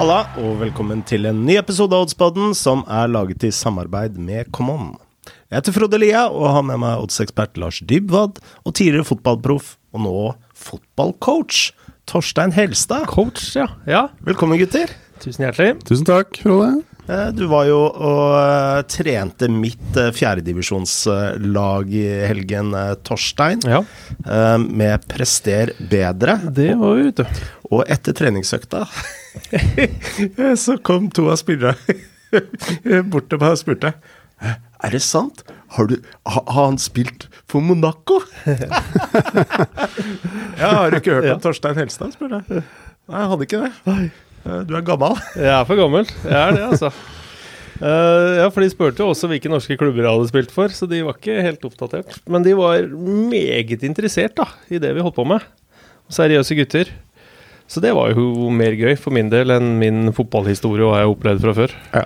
Halla, og velkommen til en ny episode av Oddspodden som er laget i samarbeid med Common. Jeg heter Frode Lia og har med meg oddsekspert Lars Dybwad og tidligere fotballproff og nå fotballcoach Torstein Helstad. Coach, ja. ja. Velkommen, gutter. Tusen hjertelig. Tusen takk, Frode. Eh, Du var jo og eh, trente mitt eh, fjerdedivisjonslag i helgen, Torstein, Ja, med Prester bedre. det var vet du. Og etter treningsøkta så kom to av spillerne bort til meg og spurte Er det sant? Har, du, har han spilt for Monaco? ja, har du ikke hørt om Torstein Helstad? spør jeg. Nei, jeg hadde ikke det. Eh, Du er gammel. Jeg er for gammel. Jeg er det, altså. Uh, ja, for de spurte jo også hvilke norske klubber jeg hadde spilt for, så de var ikke helt oppdatert. Men de var meget interessert da, i det vi holdt på med. Seriøse gutter. Så det var jo mer gøy for min del enn min fotballhistorie og hva jeg har opplevd fra før. Ja.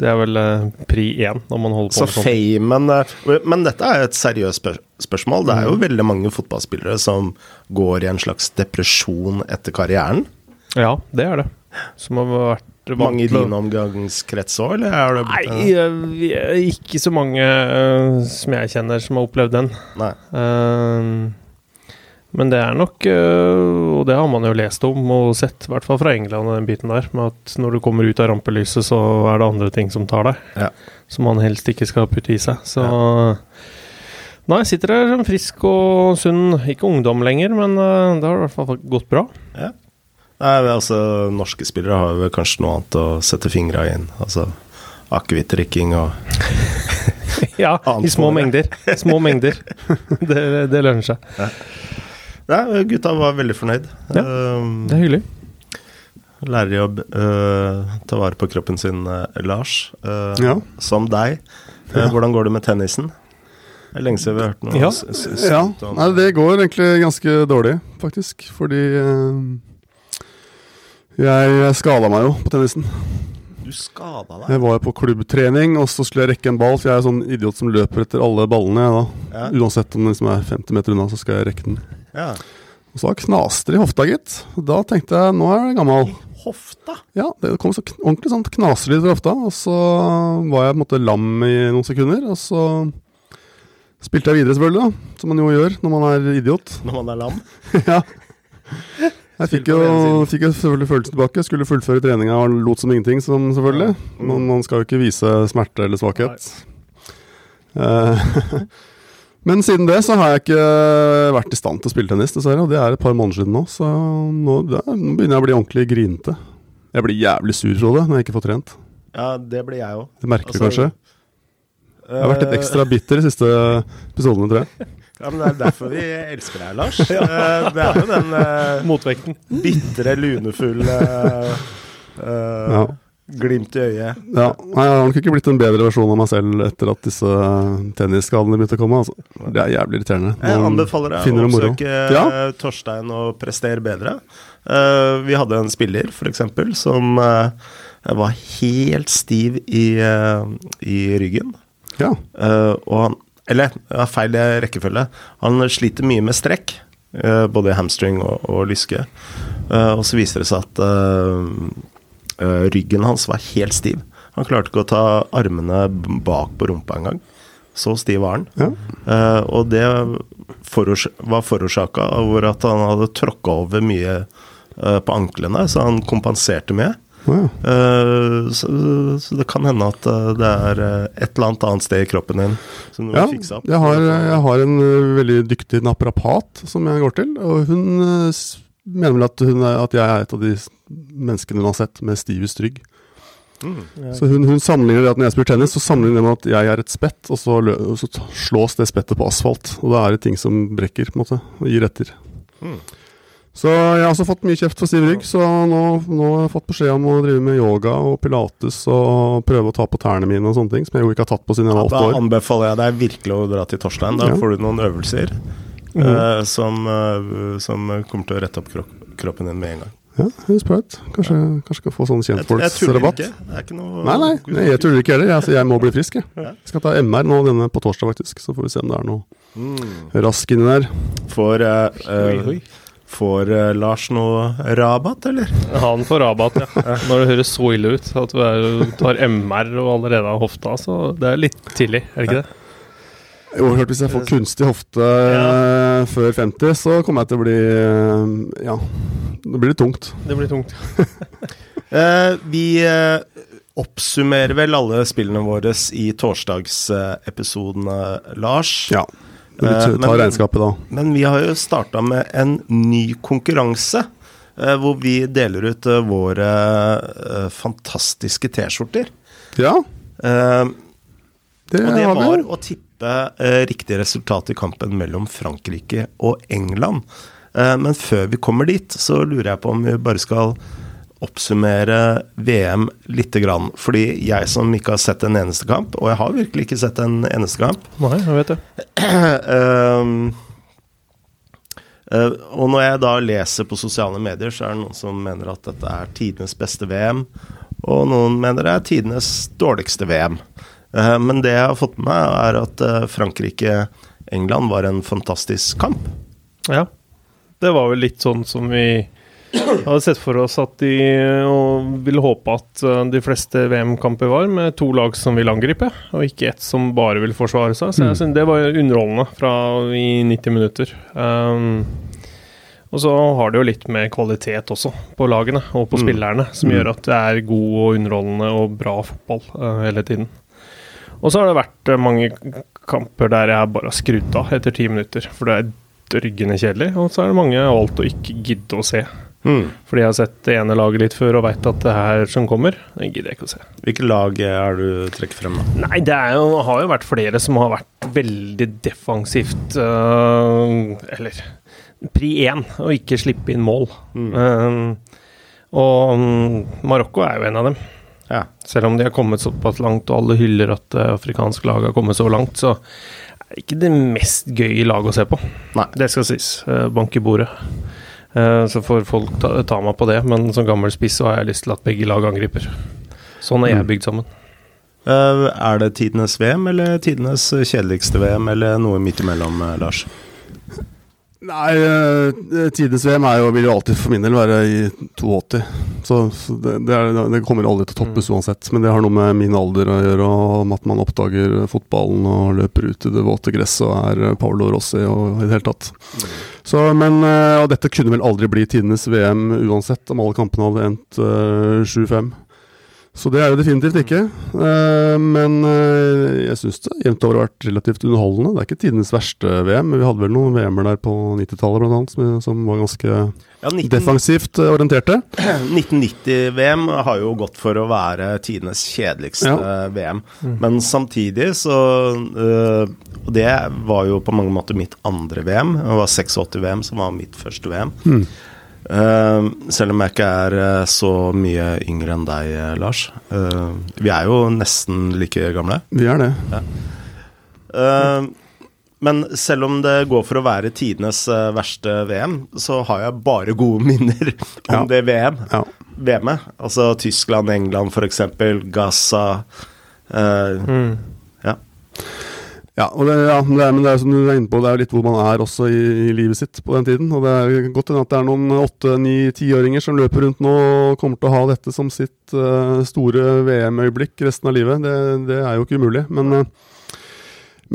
Det er vel eh, pri én når man holder på Så med sånt. famen Men dette er et seriøst spør spørsmål. Det er jo veldig mange fotballspillere som går i en slags depresjon etter karrieren. Ja, det er det. Som har vært Mange i din omgangskrets òg, eller er det blitt Nei, eh, vi er ikke så mange uh, som jeg kjenner som har opplevd den. Nei. Eh, men det er nok, uh, og det har man jo lest om og sett, i hvert fall fra England og den biten der, med at når du kommer ut av rampelyset, så er det andre ting som tar deg. Ja. Som man helst ikke skal putte i seg. Så Nei, jeg sitter her frisk og sunn. Ikke ungdom lenger, men eh, det har i hvert fall gått bra. Ja. Nei, altså, norske spillere har vel kanskje noe annet å sette fingra inn. Altså akevittdrikking og Ja, i små mengder. Små mengder. Det, det lønner seg. Nei, gutta var veldig fornøyd. Ja, Um, Det er hyggelig. Lærerjobb, uh, ta vare på kroppen sin, uh, Lars. Uh, Ja. Som deg. Uh, hvordan går det med tennisen? Det er lenge siden vi har hørt noe Ja. s- s- Ja, Nei, det går egentlig ganske dårlig, faktisk. Fordi eh, jeg skada meg jo på tennisen. Du skada deg. Jeg var på klubbtrening, og så skulle jeg rekke en ball. For jeg er sånn idiot som løper etter alle ballene. Jeg. Ja. Uansett om den liksom er 50 meter unna, så skal jeg rekke den. Ja. Og så knaste det i hofta, gitt. Da tenkte jeg nå er jeg gammel. Hofta? Ja, det kom så ordentlig sånn knaselyd fra hofta. Og så var jeg på en måte lam i noen sekunder. Og så spilte jeg videre, selvfølgelig, da. Som man jo gjør når man er idiot. Når man er lam? ja. Jeg fikk jo, fikk jo selvfølgelig følelsen tilbake. Skulle fullføre treninga og lot som ingenting, som selvfølgelig. Mm. Man, skal jo ikke vise smerte eller svakhet. Eh, Men siden det så har jeg ikke vært i stand til å spille tennis, dessverre. Og det er et par måneder siden nå, så nå, det, nå begynner jeg å bli ordentlig grinete. Jeg blir jævlig sur, Frode, når jeg ikke får trent. Ja, det blir jeg òg. Det merker du Altså, kanskje? Jeg har vært litt ekstra bitter de siste episodene, tror jeg. Ja, men Det er derfor vi elsker deg, Lars. ja. Det er jo den uh, Motvekten. bitre, lunefulle uh, Ja. Glimt i øyet. Ja, nei, Jeg har nok ikke blitt en bedre versjon av meg selv etter at disse tennisskadene begynte å komme. Altså. Det er jævlig irriterende. Jeg anbefaler deg å oppsøke Ja. eh, Torstein og prestere bedre. Uh, vi hadde en spiller, f.eks., som uh, var helt stiv i, uh, i ryggen. Ja. Eh, og han Eller, ja, feil rekkefølge. Han sliter mye med strekk, eh, både hamstring og, og lyske. Eh, og så viser det seg at eh, ryggen hans var helt stiv. Han klarte ikke å ta armene bak på rumpa engang. Så stiv var han. Ja. Uh, og det forårs var forårsaka av at han hadde tråkka over mye uh, på anklene, så han kompenserte mye. Ja. Eh, så, så det kan hende at eh, det er eh, et eller annet annet sted i kroppen din som du Ja, må fikse opp. jeg har, jeg har en veldig dyktig naprapat som jeg går til, og hun mener vel at, er, at jeg er et av de menneskene hun har sett med stivest rygg. Mm. Så hun, hun sammenligner det at når jeg spiller tennis, så sammenligner det med at jeg er et spett, og så, lø, og så slås det spettet på asfalt. Og da er det ting som brekker, på en måte, og gir etter. Mm. Så jeg har også fått mye kjeft for stiv rygg, så nå, nå har jeg fått beskjed om å drive med yoga og pilates og prøve å ta på tærne mine og sånne ting, som jeg jo ikke har tatt på siden jeg var Da åtte år. anbefaler jeg deg virkelig å dra til Torstein. Da Ja. får du noen øvelser mm. uh, som, uh, som kommer til å rette opp krok kroppen din med en gang. Ja, høres bra ut. Kanskje, jeg skal få sånn Jeg, jeg tuller kjentfolksrabatt. ikke. Ikke noe Nei, nei, nei, jeg tuller ikke heller. Jeg, altså, jeg må bli frisk, jeg. Ja. Jeg skal ta MR nå denne på torsdag, faktisk. Så får vi se om det er noe Mm. rask inni der. For, uh, eh. Får uh, Lars noe rabatt, eller? Han får rabatt, ja. Når det høres så ille ut at du er, tar MR og allerede har hofta, så det er litt tidlig, er det ikke det? Jo, klart Hvis jeg får kunstig hofte ja. før 50, så kommer jeg til å bli eh, Ja, det blir litt tungt. Det blir tungt. uh, vi uh, oppsummerer vel alle spillene våre i torsdagsepisoden, Lars. Ja. Vi Eh, tar men- regnskapet da. Men vi har jo starta med en ny konkurranse. eh, hvor vi deler ut eh, våre eh, fantastiske T-skjorter. Ja, Eh, det, og det var å tippe eh, riktig resultat i kampen mellom Frankrike og England. Eh, men før vi kommer dit, så lurer jeg på om vi bare skal oppsummere VM lite grann. Fordi jeg som ikke har sett en eneste kamp, og jeg har virkelig ikke sett en eneste kamp Nei, jeg vet det. Eh, og når jeg da leser på sosiale medier, så er det noen som mener at dette er tidenes beste VM, og noen mener det er tidenes dårligste VM. Uh, men det jeg har fått med meg, er at uh, Frankrike-England var en fantastisk kamp. Ja. Det var vel litt sånn som vi hadde sett for oss at de og ville håpe at eh, de fleste VM-kamper var, med to lag som vil angripe, og ikke ett som bare vil forsvare seg. Så jeg synes det var underholdende fra i 90 minutter. Um, og så har det jo litt med kvalitet også på lagene og på Mm. spillerne, som Mm. gjør at det er god og underholdende og bra fotball uh, hele tiden. Og så har det vært eh, mange kamper der jeg bare har skrudd av etter ti minutter, for det er dryggende kjedelig. Og så er det mange jeg har valgt å ikke gidde å se. Fordi jeg har sett det ene laget litt før og veit at det her som kommer, det gidder jeg ikke å se. Hvilke lag er du trekker frem, da? Nei, det jo, har jo vært flere som har vært veldig defensivt øh, Eller pri én, og ikke slippe inn mål. Um, og um, Marokko er jo en av dem. Ja. Selv om de har kommet såpass langt, og alle hyller at uh, afrikansk lag har kommet så langt, så er det ikke det mest gøye laget å se på. Nei. Det skal sies. Uh, bank i bordet. Eh, så får folk ta, ta meg på det, men som gammel spiss så har jeg lyst til at begge lag angriper. Sånn er jeg bygd sammen. Eh, er det tidenes VM, eller tidenes kjedeligste VM, eller noe midt imellom, eh, Lars? Nei, tidenes tidens VM er jo, vil jo alltid for min del være i 82. Så, så det, det, er, det kommer aldri til å toppes uansett. Men det har noe med min alder å gjøre, og at man oppdager fotballen og løper ut i det våte gresset og er eh, Paolo Rossi og i det hele tatt. Så, men, eh, dette kunne vel aldri bli tidenes VM uansett, om alle kampene hadde endt eh, 7-5. Så det er det definitivt ikke. Eh, men eh, jeg syns det jevnt over har vært relativt underholdende. Det er ikke tidenes verste VM. men Vi hadde vel noen VM-er der på 90-tallet blant annet, som, som var ganske Ja, 19, defensivt eh, orienterte. 1990-VM har jo gått for å være tidenes kjedeligste VM. Men samtidig så Og det var jo på mange måter mitt andre VM. Det var 86-VM som var mitt første VM. Mm. Eh, selv om jeg ikke er eh, så mye yngre enn deg, eh, Lars. Eh, vi er jo nesten like gamle. Vi er det. Eh, men selv om det går for å være tidenes eh, verste VM, så har jeg bare gode minner om Ja. det VM. Ja. VM-et. Altså Tyskland, England f.eks., Gaza Uh, Mm. Ja. Ja, og det, ja, det er, men det er som du er inne på, det er jo litt hvor man er også i, i livet sitt på den tiden. Og det er godt hende at det er noen åtte-, ni-, tiåringer som løper rundt nå og kommer til å ha dette som sitt uh, store VM-øyeblikk resten av livet. Det, det er jo ikke umulig. Men, uh,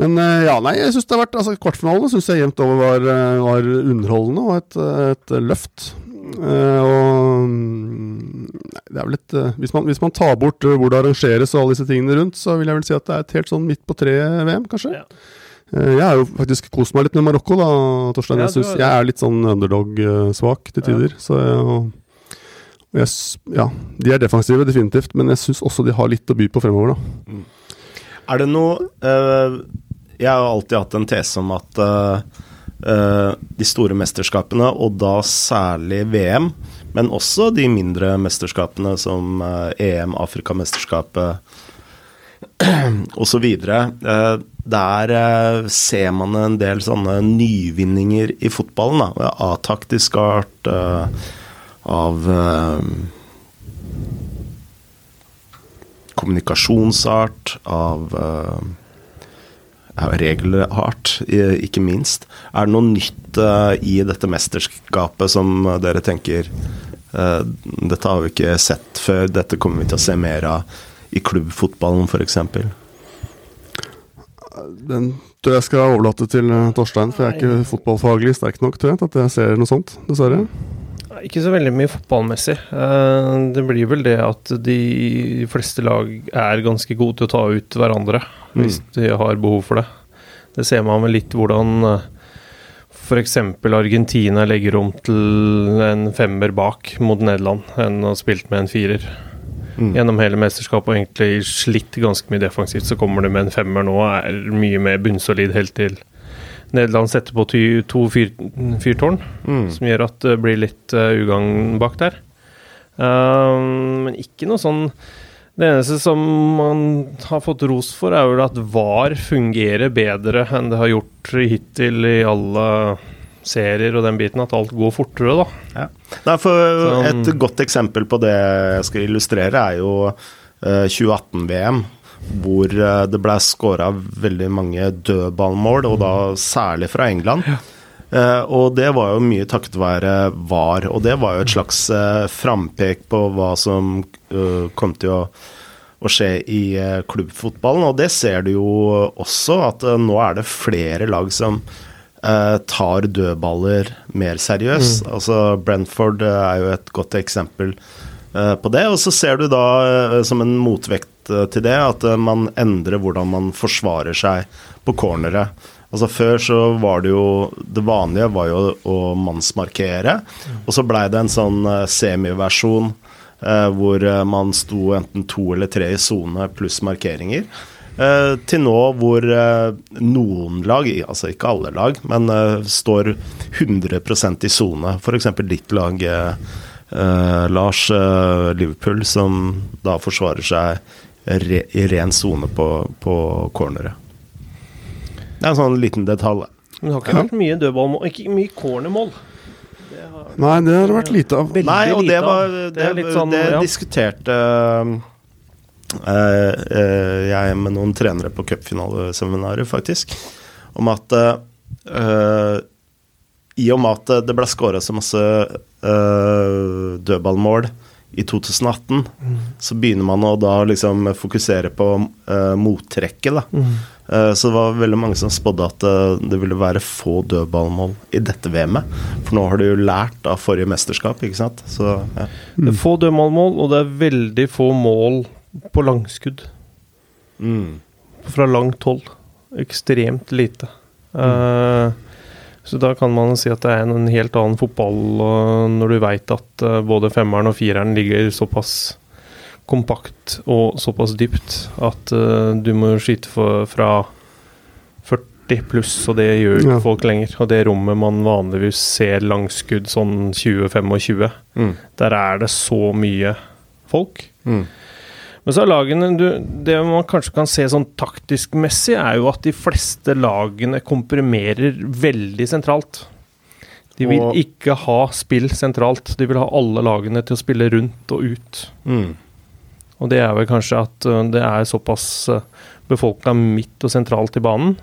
men uh, ja, nei, jeg synes det har vært altså Kvartfinalene syns jeg jevnt over var, var underholdende og et, et løft. Eh, og mm, det er vel et eh, hvis, man, hvis man tar bort eh, hvor det arrangeres og alle disse tingene rundt, så vil jeg vel si at det er et helt sånn midt på tre-VM, kanskje. Ja. Eh, Jeg har jo faktisk kost meg litt med Marokko, da, Torstein. Ja, Jeg, synes, jeg er litt sånn underdog-svak til tider. Så jeg, og jeg, ja, de er defensive, definitivt, men jeg syns også de har litt å by på fremover, da. Er det noe uh, Jeg har alltid hatt en tese om at eh, de store mesterskapene, og da særlig VM, men også de mindre mesterskapene som eh, EM, Afrikamesterskapet osv. Uh, der eh, ser man en del sånne nyvinninger i fotballen. Av taktisk art, eh, av eh, kommunikasjonsart, av regelhardt, ikke minst. Er det noe nytt eh, i dette mesterskapet som dere tenker eh, Dette har vi ikke sett før, dette kommer vi til å se mer av i klubbfotballen f.eks. Den tror jeg skal overlate til eh, Torstein, for jeg er ikke fotballfaglig sterk nok til at jeg ser noe sånt, dessverre. Ikke så veldig mye fotballmessig. Eh, Det blir vel det at de fleste lag er ganske gode til å ta ut hverandre hvis de har behov for det. Det ser man vel litt hvordan f.eks. Argentina legger om til en femmer bak mot Nederland enn å ha spilt med en firer. Mm. Gjennom hele mesterskapet og egentlig slitt ganske mye defensivt, så kommer du med en femmer nå og er mye mer bunnsolid helt til Nederland setter på to fyr, fyrtårn Mm. som gjør at det blir litt uh, ugagn bak der. Um, men ikke noe sånn Det eneste som man har fått ros for, er vel at VAR fungerer bedre enn det har gjort hittil i alle serier og den biten, at alt går fortere, da. Nei, for Sånn- Et godt eksempel på det jeg skal illustrere, er jo eh, 2018-VM. Hvor eh, det ble skåra veldig mange dødballmål, og da særlig fra England. Uh, og det var jo mye takket være VAR, og det var jo et slags uh, frampek på hva som uh, kom til å, å skje i klubbfotballen. Og det ser du jo også, at nå er det flere lag som tar dødballer mer seriøst. Altså Brentford er jo et godt eksempel på det. Og så ser du da som en motvekt til det at eh, man endrer hvordan man forsvarer seg på corneret. Altså Før så var det jo Det vanlige var jo å mannsmarkere, og så blei det en sånn eh, semiversjon eh, hvor eh, man sto enten to eller tre i sone pluss markeringer. Eh, til nå hvor eh, noen lag, altså ikke alle lag, men eh, står 100% i sone. F.eks. ditt lag, eh, eh, Lars eh, Liverpool, som da forsvarer seg re, i ren sone på, på corneret. Det er en sånn liten detalj. Men det har ikke vært mye dødballmål, ikke mye cornermål. Nei, det har det vært lite av. Veldig Nei, og det var Det Det, sånn, det ja. diskuterte uh, uh, jeg med noen trenere på cupfinaleseminaret, faktisk, om at eh, i og med at det ble skåra så masse eh, dødballmål i 2018, så begynner man å da liksom fokusere på uh, mottrekket, da. Eh, så det var veldig mange som spådde at eh, det ville være få dødballmål i dette VM-et. For nå har du jo lært av forrige mesterskap, ikke sant. Så ja. Det er få dødballmål, og det er veldig få mål på langskudd. Mm. Fra langt hold. Ekstremt lite. Eh, så da kan man si at det er en helt annen fotball når du veit at eh, både femmeren og fireren ligger såpass kompakt og såpass dypt at eh, du må skyte fra 40 pluss, og det gjør ikke Ja. folk lenger. Og det rommet man vanligvis ser langskudd sånn 20-25, Mm. der er det så mye folk. Mm. Men så er lagene du, Det man kanskje kan se sånn taktisk messig, er jo at de fleste lagene komprimerer veldig sentralt. De vil Og- ikke ha spill sentralt. De vil ha alle lagene til å spille rundt og ut. Mm. Og det er vel kanskje at det er såpass befolka midt og sentralt i banen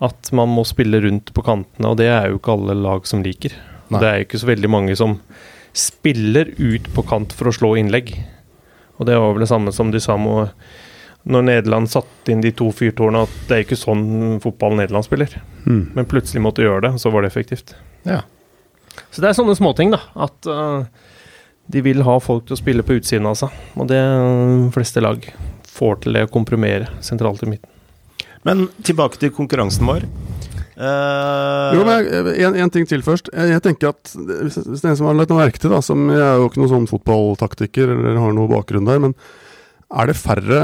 at man må spille rundt på kantene, og det er jo ikke alle lag som liker. Nei. Det er jo ikke så veldig mange som spiller ut på kant for å slå innlegg. Og det var vel det samme som de sa med når Nederland satte inn de to fyrtårnene, at det er ikke sånn fotball Nederland spiller. Mm. Men plutselig måtte gjøre det, og så var det effektivt. Ja. Så det er sånne småting, da. At uh, de vil ha folk til å spille på utsiden av seg. Og det øh, fleste lag får til det å komprimere sentralt i midten. Men tilbake til konkurransen vår. Eh, Jo, men jeg- en, en ting til først. Jeg, jeg tenker at Hvis hvis det er en som har lagt noe merke til, da, som jeg er jo ikke noen sånn fotballtaktiker eller har noe bakgrunn der, men er det færre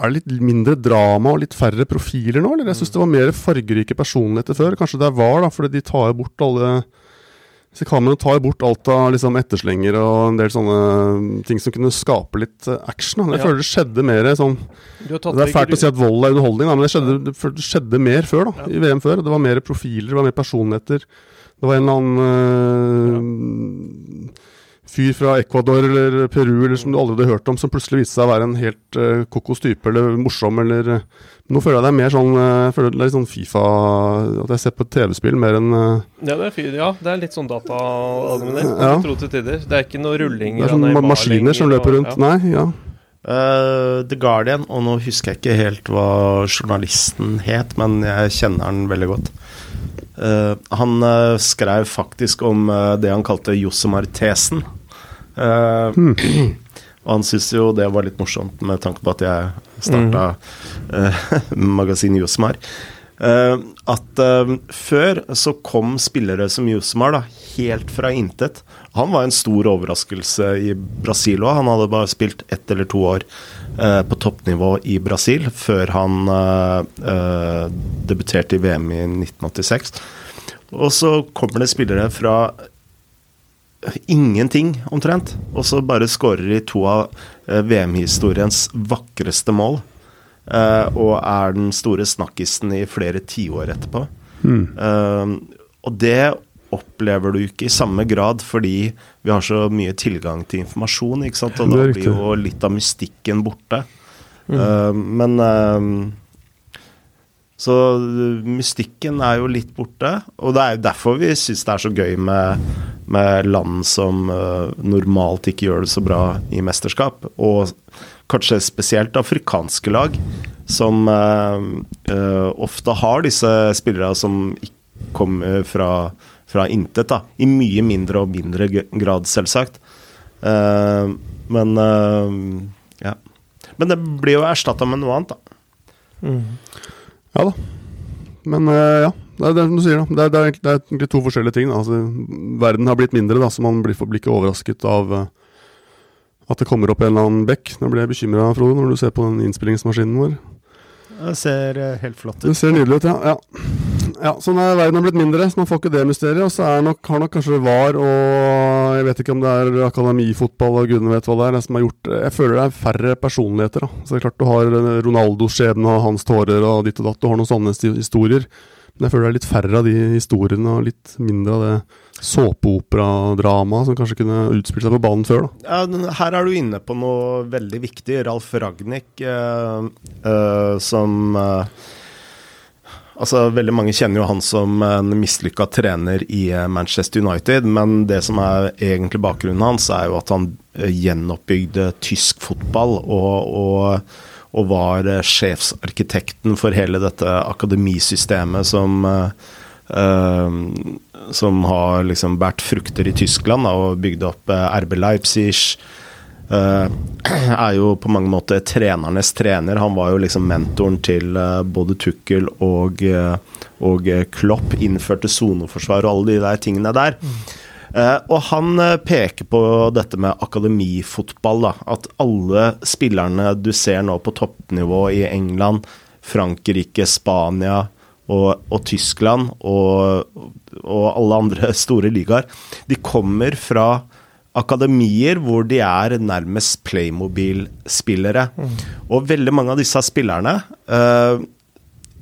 Er det litt mindre drama og litt færre profiler nå, eller? Jeg syns det var mer fargerike personligheter før. Kanskje det er VAR, da, fordi de tar bort alle disse kameraene tar bort alt av liksom, etterslenger og en del sånne ting som kunne skape litt eh, action. Da. Jeg Ja. føler det skjedde mer sånn Det er fælt å si at vold er underholdning, da, men det skjedde, det skjedde mer før, da, i VM før. Det var mer profiler, det var mer personligheter. Det var en eller annen øh, fyr fra Ecuador eller Peru eller som du aldri hadde hørt om, som plutselig viste seg å være en helt uh, kokos type eller morsom eller uh, Nå føler jeg det er mer sånn uh, føler det er litt sånn Fifa At jeg ser på TV-spill mer enn uh, ja, det er fyr, ja, det er litt sånn. Ja. Tro til tider. Det er ikke noe rulling Det er sånn ma maskiner som løper rundt. Ja. Nei, ja. Uh, The Guardian, og nå husker jeg ikke helt hva journalisten het, men jeg kjenner han veldig godt. Uh, han uh, skrev faktisk om det han kalte Josemar-tesen. Hmm. Og han syntes jo det var litt morsomt, med tanke på at jeg starta magasinet Josemar. at før så kom spillere som Josmar da, helt fra intet. Han var en stor overraskelse i Brasil òg. Han hadde bare spilt ett eller to år eh, på toppnivå i Brasil før han eh, eh, debuterte i VM i 1986. Og så kommer det spillere fra ingenting, omtrent, og så bare skårer de to av eh, VM-historiens vakreste mål. eh, og er den store snakkisen i flere tiår etterpå. Eh, og det opplever du ikke i samme grad fordi vi har så mye tilgang til informasjon, ikke sant? og da blir jo litt av mystikken borte. Mm. men Så mystikken er jo litt borte, og det er jo derfor vi syns det er så gøy med, med land som eh, normalt ikke gjør det så bra i mesterskap, og kanskje spesielt afrikanske lag, som eh, eh, ofte har disse spillerne som kommer fra, fra intet, da. I mye mindre og mindre grad, selvsagt. Men ja. Men det blir jo erstatta med noe annet, da. Ja da. Men ja, det er det som du sier. da Det er, det er, egentlig- to forskjellige ting. Altså, verden har blitt mindre, da, så man blir, blir ikke overrasket av eh, at det kommer opp en eller annen bekk. Nå blir jeg bekymra, Frode, når du ser på den innspillingsmaskinen vår. Det ser eh, helt flott ut. Det ser nydelig ut, ja. ja. ja så er verden har blitt mindre, så man får ikke det mysteriet. Og så nok, har nok kanskje VAR og jeg vet ikke om det er akademifotball og gudene vet hva det er, som har gjort Jeg føler det er færre personligheter. da Så det er klart du har eh, Ronaldos skjebne og hans tårer og ditt og datt. Du har noen sånne historier. Men jeg føler det er litt færre av de historiene og litt mindre av det såpeoperadramaet som kanskje kunne utspilt seg på banen før. da Ja, her er du inne på noe veldig viktig. Ralf Ragnhild, eh, eh, som eh, Altså, Veldig mange kjenner jo han som en mislykka trener i eh, Manchester United, men det som er egentlig bakgrunnen hans, er jo at han eh, gjenoppbygde tysk fotball og, og, og var eh, sjefsarkitekten for hele dette akademisystemet som eh, eh, som har liksom båret frukter i Tyskland da, og bygd opp RB Leipzig. er jo på mange måter trenernes trener. Han var jo liksom mentoren til både Tukkel og, og Klopp. Innførte soneforsvar og alle de der tingene der. Eh, og han eh, peker på dette med akademifotball. Da, at alle spillerne du ser nå på toppnivå i England, Frankrike, Spania og, og Tyskland og, og alle andre store ligaer, de kommer fra akademier hvor de er nærmest Playmobil-spillere. Og veldig mange av disse spillerne eh,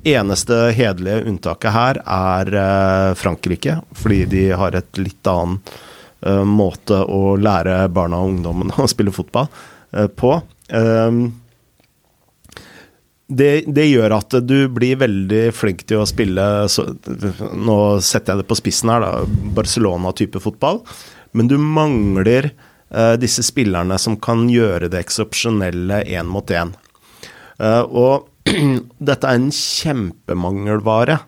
Eneste hederlige unntaket her er eh, Frankrike, fordi de har et litt annen eh, måte å lære barna og ungdommene å spille fotball eh, på. Um, det, det gjør at du blir veldig flink til å spille Nå setter jeg det på spissen her, da. Barcelona-type fotball. Men du mangler disse spillerne som kan gjøre det eksepsjonelle én mot én. Og dette er en kjempemangelvare.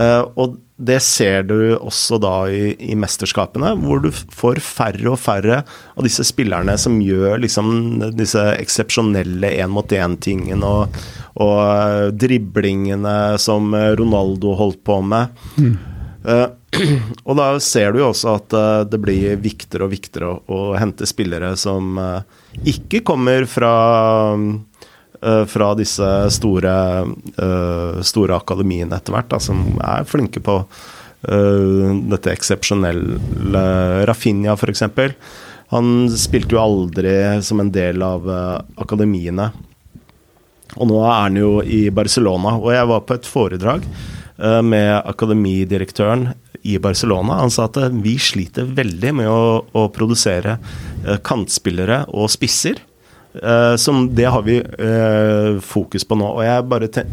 Eh, og det ser du også da i, i mesterskapene, hvor du får færre og færre av disse spillerne som gjør liksom disse eksepsjonelle én-mot-én-tingene og, og eh, driblingene som eh, Ronaldo holdt på med. Eh, og da ser du jo også at uh, det blir viktigere og viktigere å, å hente spillere som uh, ikke kommer fra eh, fra disse store, eh, store akademiene etter hvert, som er flinke på eh, dette eksepsjonelle. Rafinha, f.eks. Han spilte jo aldri som en del av eh, akademiene. Og nå er han jo i Barcelona, og jeg var på et foredrag eh, med akademidirektøren i Barcelona. Han sa at eh, vi sliter veldig med å, å produsere eh, kantspillere og spisser. Eh, som det har vi uh, fokus på nå. Og jeg bare te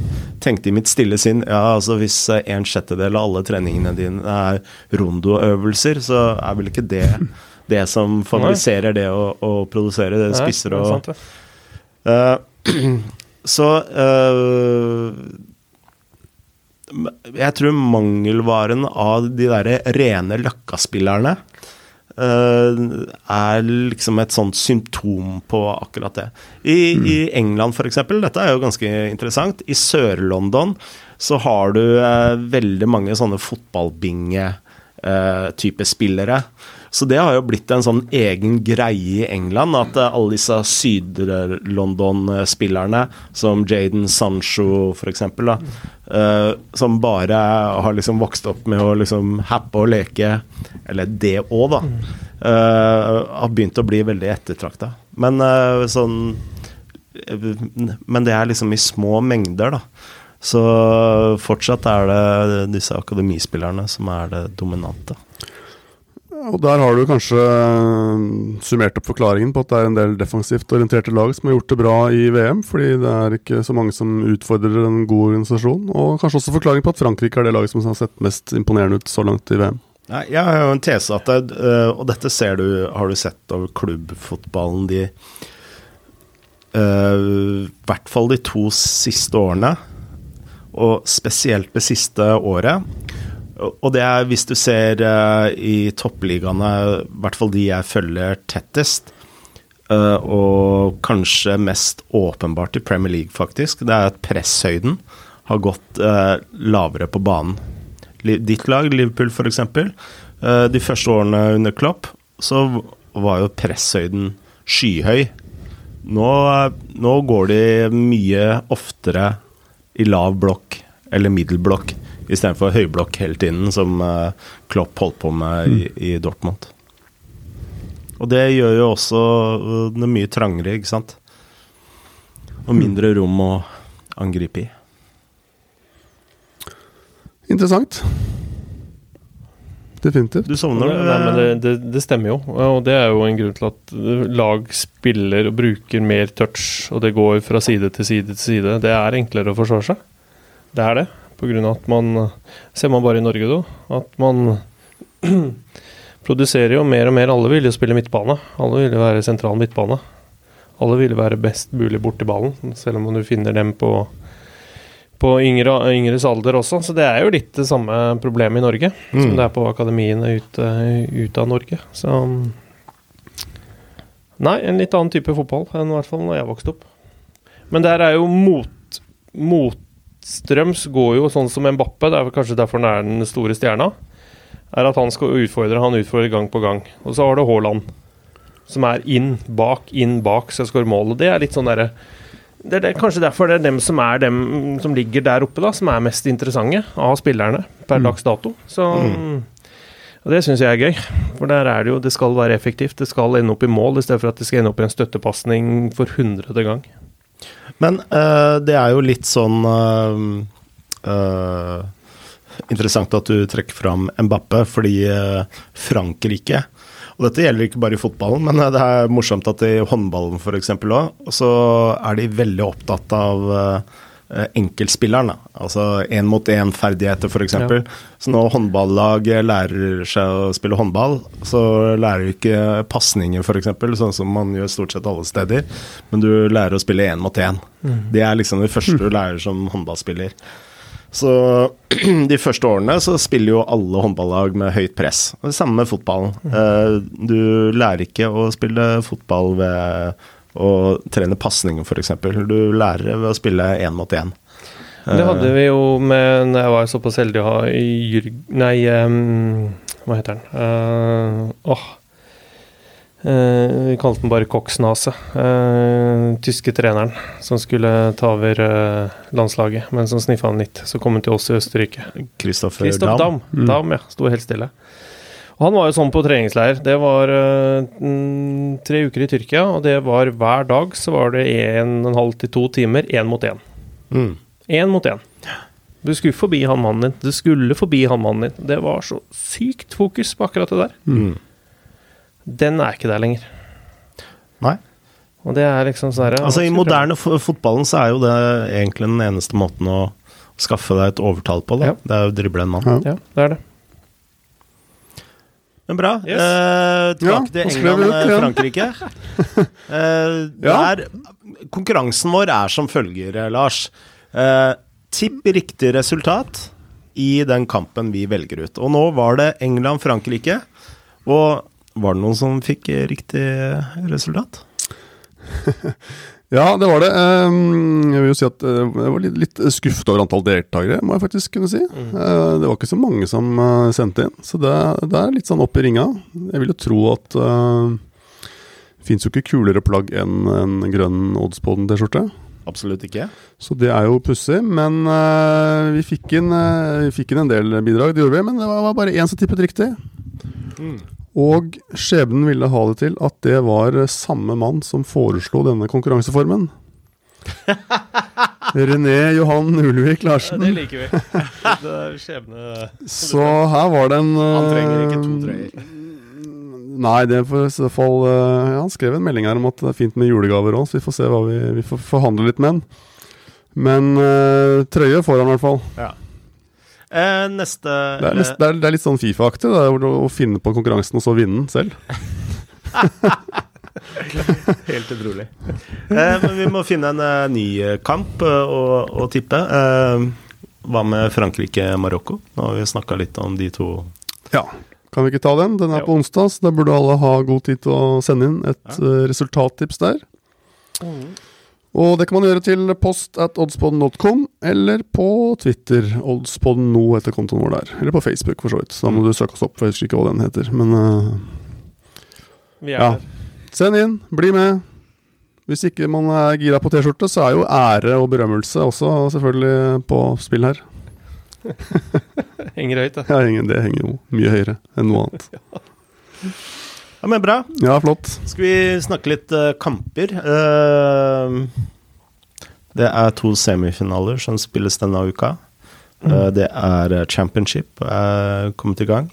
tenkte i mitt stille sinn ja, altså hvis eh, en sjettedel av alle treningene dine er rondoøvelser, så er vel ikke det det som favoriserer det å, å produsere det spisser er og Så Jeg tror mangelvaren av de derre rene løkkaspillerne er liksom et sånt symptom på akkurat det. I, i England f.eks., dette er jo ganske interessant, i Sør-London så har du eh, veldig mange sånne fotballbinge-type spillere. Så det har jo blitt en sånn egen greie i England, at eh, alle disse Syd-London-spillerne, som Jaden Sancho f.eks., da, eh, som bare har liksom vokst opp med å liksom happe og leke, eller det òg, da, eh, har begynt å bli veldig ettertrakta. Men sånn Men det er liksom i små mengder, da. Så fortsatt er det disse akademispillerne som er det dominante. Og der har du kanskje øh, summert opp forklaringen på at det er en del defensivt orienterte lag som har gjort det bra i VM, fordi det er ikke så mange som utfordrer en god organisasjon. Og kanskje også forklaringen på at Frankrike er det laget som har sett mest imponerende ut så langt i VM. Nei, jeg har jo en tese at det, øh, Og dette ser du, har du sett over klubbfotballen de øh, I hvert fall de to siste årene, og spesielt det siste året. Og det er hvis du ser uh, i toppligaene, i hvert fall de jeg følger tettest, uh, og kanskje mest åpenbart i Premier League, faktisk, det er at presshøyden har gått uh, lavere på banen. Ditt lag, Liverpool f.eks., uh, de første årene under Klopp, så var jo presshøyden skyhøy. Nå, nå går de mye oftere i lav blokk, eller middelblokk, istedenfor høyblokk hele tiden, som eh, Klopp holdt på med i, i Dortmund. Og det gjør jo også eh, det mye trangere, ikke sant? Og mindre rom å angripe i. Interessant. Definitivt. Du sovner, Nei, men det, det, det stemmer jo, og det er jo en grunn til at lag spiller og bruker mer touch, og det går fra side til side til side. Det er enklere å forsvare seg. Det er det. Av at man Ser man bare i Norge, da. At man produserer jo mer og mer. Alle vil jo spille midtbane. Alle vil jo være sentral midtbane. Alle vil være best mulig borti ballen, selv om du finner dem på på yngre, yngres alder også, så det er jo litt det samme problemet i Norge som Mm. det er på akademiene ute, ute av Norge. Så Nei, en litt annen type fotball enn i hvert fall når jeg vokste opp. Men der er jo mot, mot motstrøms går jo sånn som Mbappe, det er kanskje derfor han er den store stjerna, er at han skal utfordre. Han utfordrer gang på gang. Og så har du Haaland, som er inn, bak, inn, bak, så jeg skårer mål. Og det er litt sånn derre det er det, kanskje derfor det er dem som er dem som ligger der oppe, da, som er mest interessante av spillerne per dags dato. Så Og det syns jeg er gøy, for der er det jo Det skal være effektivt. Det skal ende opp i mål, i stedet for at det skal ende opp i en støttepasning for hundrede gang. Men uh, det er jo litt sånn uh, uh, Interessant at du trekker fram Mbappe, fordi Frankrike Og dette gjelder ikke bare i fotballen, men det er morsomt at i håndballen f.eks. òg, så er de veldig opptatt av enkeltspilleren. Altså én mot én-ferdigheter, f.eks. Ja. Så når håndballag lærer seg å spille håndball, så lærer du ikke pasninger, f.eks., sånn som man gjør stort sett alle steder, men du lærer å spille én mot én. Det er liksom det første du lærer som håndballspiller. Så de første årene så spiller jo alle håndballag med høyt press. Det samme med fotballen. Eh, Du lærer ikke å spille fotball ved å trene pasninger, f.eks. Du lærer ved å spille én mot én. Det hadde vi jo med Når jeg var såpass heldig å ha Jørg... Nei, um, hva heter han? Uh, åh. Uh, vi kalte den bare Koksnase. Uh, tyske treneren som skulle ta over uh, landslaget, men som sniffa han litt. Så kom han til oss i Østerrike. Kristoffer Kristoff Dam. Dam. Dam, ja. Sto helt stille. Og han var jo sånn på treningsleir. Det var eh, tre uker i Tyrkia, og det var hver dag så var det en og en halv til to timer, én mot én. Mm. Mot én. Du skulle forbi han mannen din. Du skulle forbi han mannen din. Det var så sykt fokus på akkurat det der. Mm. Den er ikke der lenger. Nei. Og det er liksom sånn Altså I moderne fotballen så er jo det egentlig den eneste måten å skaffe deg et overtall på. Da. Ja. Det er jo å drible en mann. Ja. Ja, det er det. Men bra. Yes. Eh, tilbake Ja, til skrev vi. England-Frankrike. eh, Ja. der, konkurransen vår er som følger, eh, Lars. Eh, tipp riktig resultat i den kampen vi velger ut. Og nå var det England-Frankrike. Og var det noen som fikk eh, riktig resultat? Ja, det var det. Ehm, Jeg vil jo si at eh, jeg var litt, skuffet over antall deltakere, må jeg faktisk kunne si. Mm. Eh, Det var ikke så mange som eh, sendte inn, så det, det er litt sånn opp i ringa. Jeg vil jo tro at uh, det fins jo ikke kulere plagg enn en grønn Oddsboden-T-skjorte. Absolutt ikke. Så det er jo pussig. Men uh, vi, fikk inn, uh, vi fikk inn en del bidrag, det gjorde vi. Men det var, var bare én som tippet riktig. Og skjebnen ville ha det til at det var samme mann som foreslo denne konkurranseformen. René Johan Ulvik Larsen. det liker vi. Det er skjebne Så her var det en Han trenger ikke to eh, trøyer. Nei, det er for i så fall eh, ja, Han skrev en melding her om at det er fint med julegaver òg, så vi får se hva vi, vi får forhandle litt med han. Men eh, trøye får han i hvert fall. Ja. Eh, neste Det er, nest, det er, det er litt sånn Fifa-aktig, det er å, finne på konkurransen og så vinne den selv. Helt utrolig. Eh, men vi må finne en eh, ny eh, kamp å, å tippe. Eh, hva med Frankrike-Marokko? Nå har vi snakka litt om de to. Ja. Kan vi ikke ta den? Den er Jo. på onsdag, så da burde alle ha god tid til å sende inn et Ja. resultattips der. Og det kan man gjøre til post at oddspodden.com, eller på Twitter. Oddspodden nå heter kontoen vår der. Eller på Facebook, for så vidt. Så da må du søke oss opp, for jeg husker ikke hva den heter. Men uh, Vi er Ja. der. send inn, bli med. Hvis ikke man er gira på T-skjorte, så er jo ære og berømmelse også selvfølgelig på spill her. Henger høyt, da. Ja, det henger jo mye høyere enn noe annet. Ja, men bra. Ja, flott. Skal vi snakke litt uh, kamper? Uh, det er to semifinaler som spilles denne uka. Uh, det er championship er kommet i gang.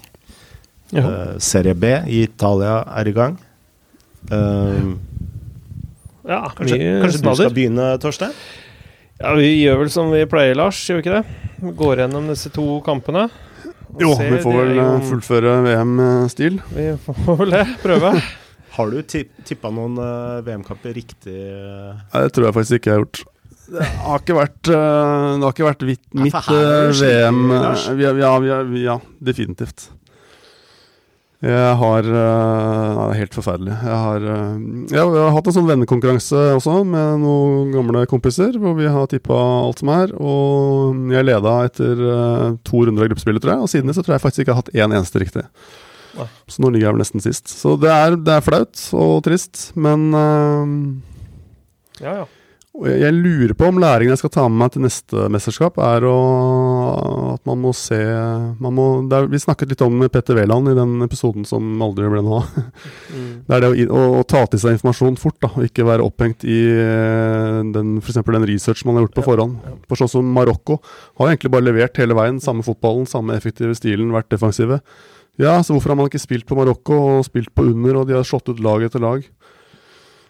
Ja. Serie B i Italia er i gang. Ja, kanskje kanskje du skal begynne, Torstein? Ja, vi gjør vel som vi pleier, Lars, gjør vi ikke det? Vi går gjennom disse to kampene. Jo, vi får vel jo- eh, fullføre VM-stil. Vi får vel det. Prøve. Har du tipp, tippa noen eh, VM-kamper riktig? eh? Nei, Det tror jeg faktisk ikke jeg har gjort. Det har ikke vært, det har ikke vært mitt skikkelig, VM Ja, ja, ja, definitivt. Jeg har eh, Nei, det er helt forferdelig. Jeg har, eh, jeg har hatt en sånn vennekonkurranse også med noen gamle kompiser, hvor vi har tippa alt som er. Og jeg leda etter eh, to runder av gruppespillet, tror jeg. Og siden det så tror jeg faktisk ikke jeg har hatt én eneste riktig. Nei. Så nå ligger jeg vel nesten sist. Så det er, det er flaut og trist, men uh, Ja, ja. Jeg, lurer på om læringen jeg skal ta med meg til neste mesterskap, er å, at man må se man må, er, Vi snakket litt om Petter Wæland i den episoden som aldri ble noe av. Mm. Det er det å, å, å ta til seg informasjon fort, da, og ikke være opphengt i eh, den, for den research man har gjort på forhånd. ja. For sånn som Marokko har egentlig bare levert hele veien. Samme fotballen, samme effektive stilen, vært defensive. Ja, så hvorfor har man ikke spilt på Marokko og spilt på under, og de har slått ut lag etter lag?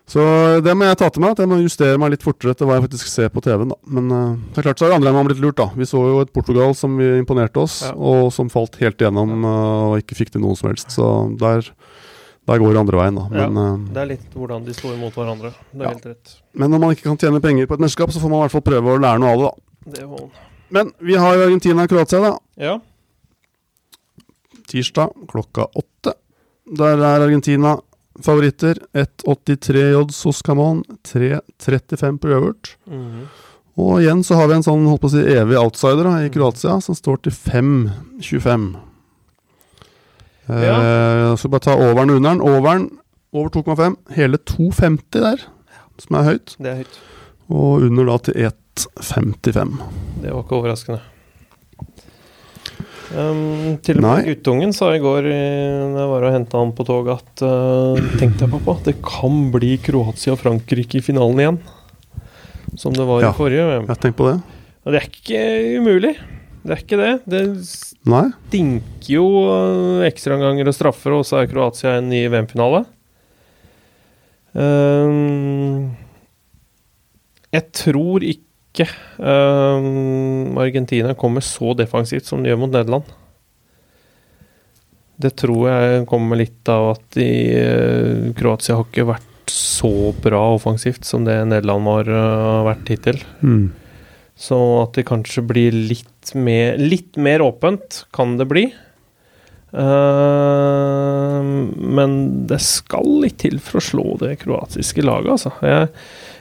Så det må jeg ta til meg, at jeg må justere meg litt fortere etter hva jeg faktisk ser på TV-en. da. Men uh, det er klart så har andre enn meg blitt lurt, da. Vi så jo et Portugal som imponerte oss, Ja. og som falt helt igjennom uh, og ikke fikk til noe som helst. Så der, der går det andre veien, da. Ja. Men, eh, Det er litt hvordan de står imot hverandre. Det er Ja. helt rett. men når man ikke kan tjene penger på et mesterskap, så får man i hvert fall prøve å lære noe av det, da. Det var Men vi har jo Argentina og Kroatia, da. Ja. Tirsdag klokka åtte. Der er Argentina favoritter. 1,83 odds hos Camon. 3,35 på uavgjort. Mhm. Og igjen så har vi en sånn holdt på å si evig outsider da, i Kroatia, som står til 5,25. Eh, jeg skal bare ta overen og underen. Overen over 2,5. Hele 2,50 der, som er høyt. Det er høyt. Og under da til 1,55. Det var ikke overraskende. Um, til og med guttungen sa i går da når jeg var og henta han på toget, at uh, Tenk deg, pappa, det kan bli Kroatia og Frankrike i finalen igjen. Som det var Ja. i forrige VM. Jeg tenk på det. Og det er ikke umulig. Det er ikke det. Det stinker jo eh, ekstraomganger og straffer, og så er Kroatia en ny VM-finale. Um, jeg tror ikke ehm, Argentina kommer så defensivt som de gjør mot Nederland. Det tror jeg kommer litt av at de, uh, Kroatia har ikke vært så bra offensivt som det Nederland har uh, vært hittil. Mm. Så at det kanskje blir litt mer, litt mer åpent, kan det bli. Uh, men det skal litt til for å slå det kroatiske laget, altså. Jeg,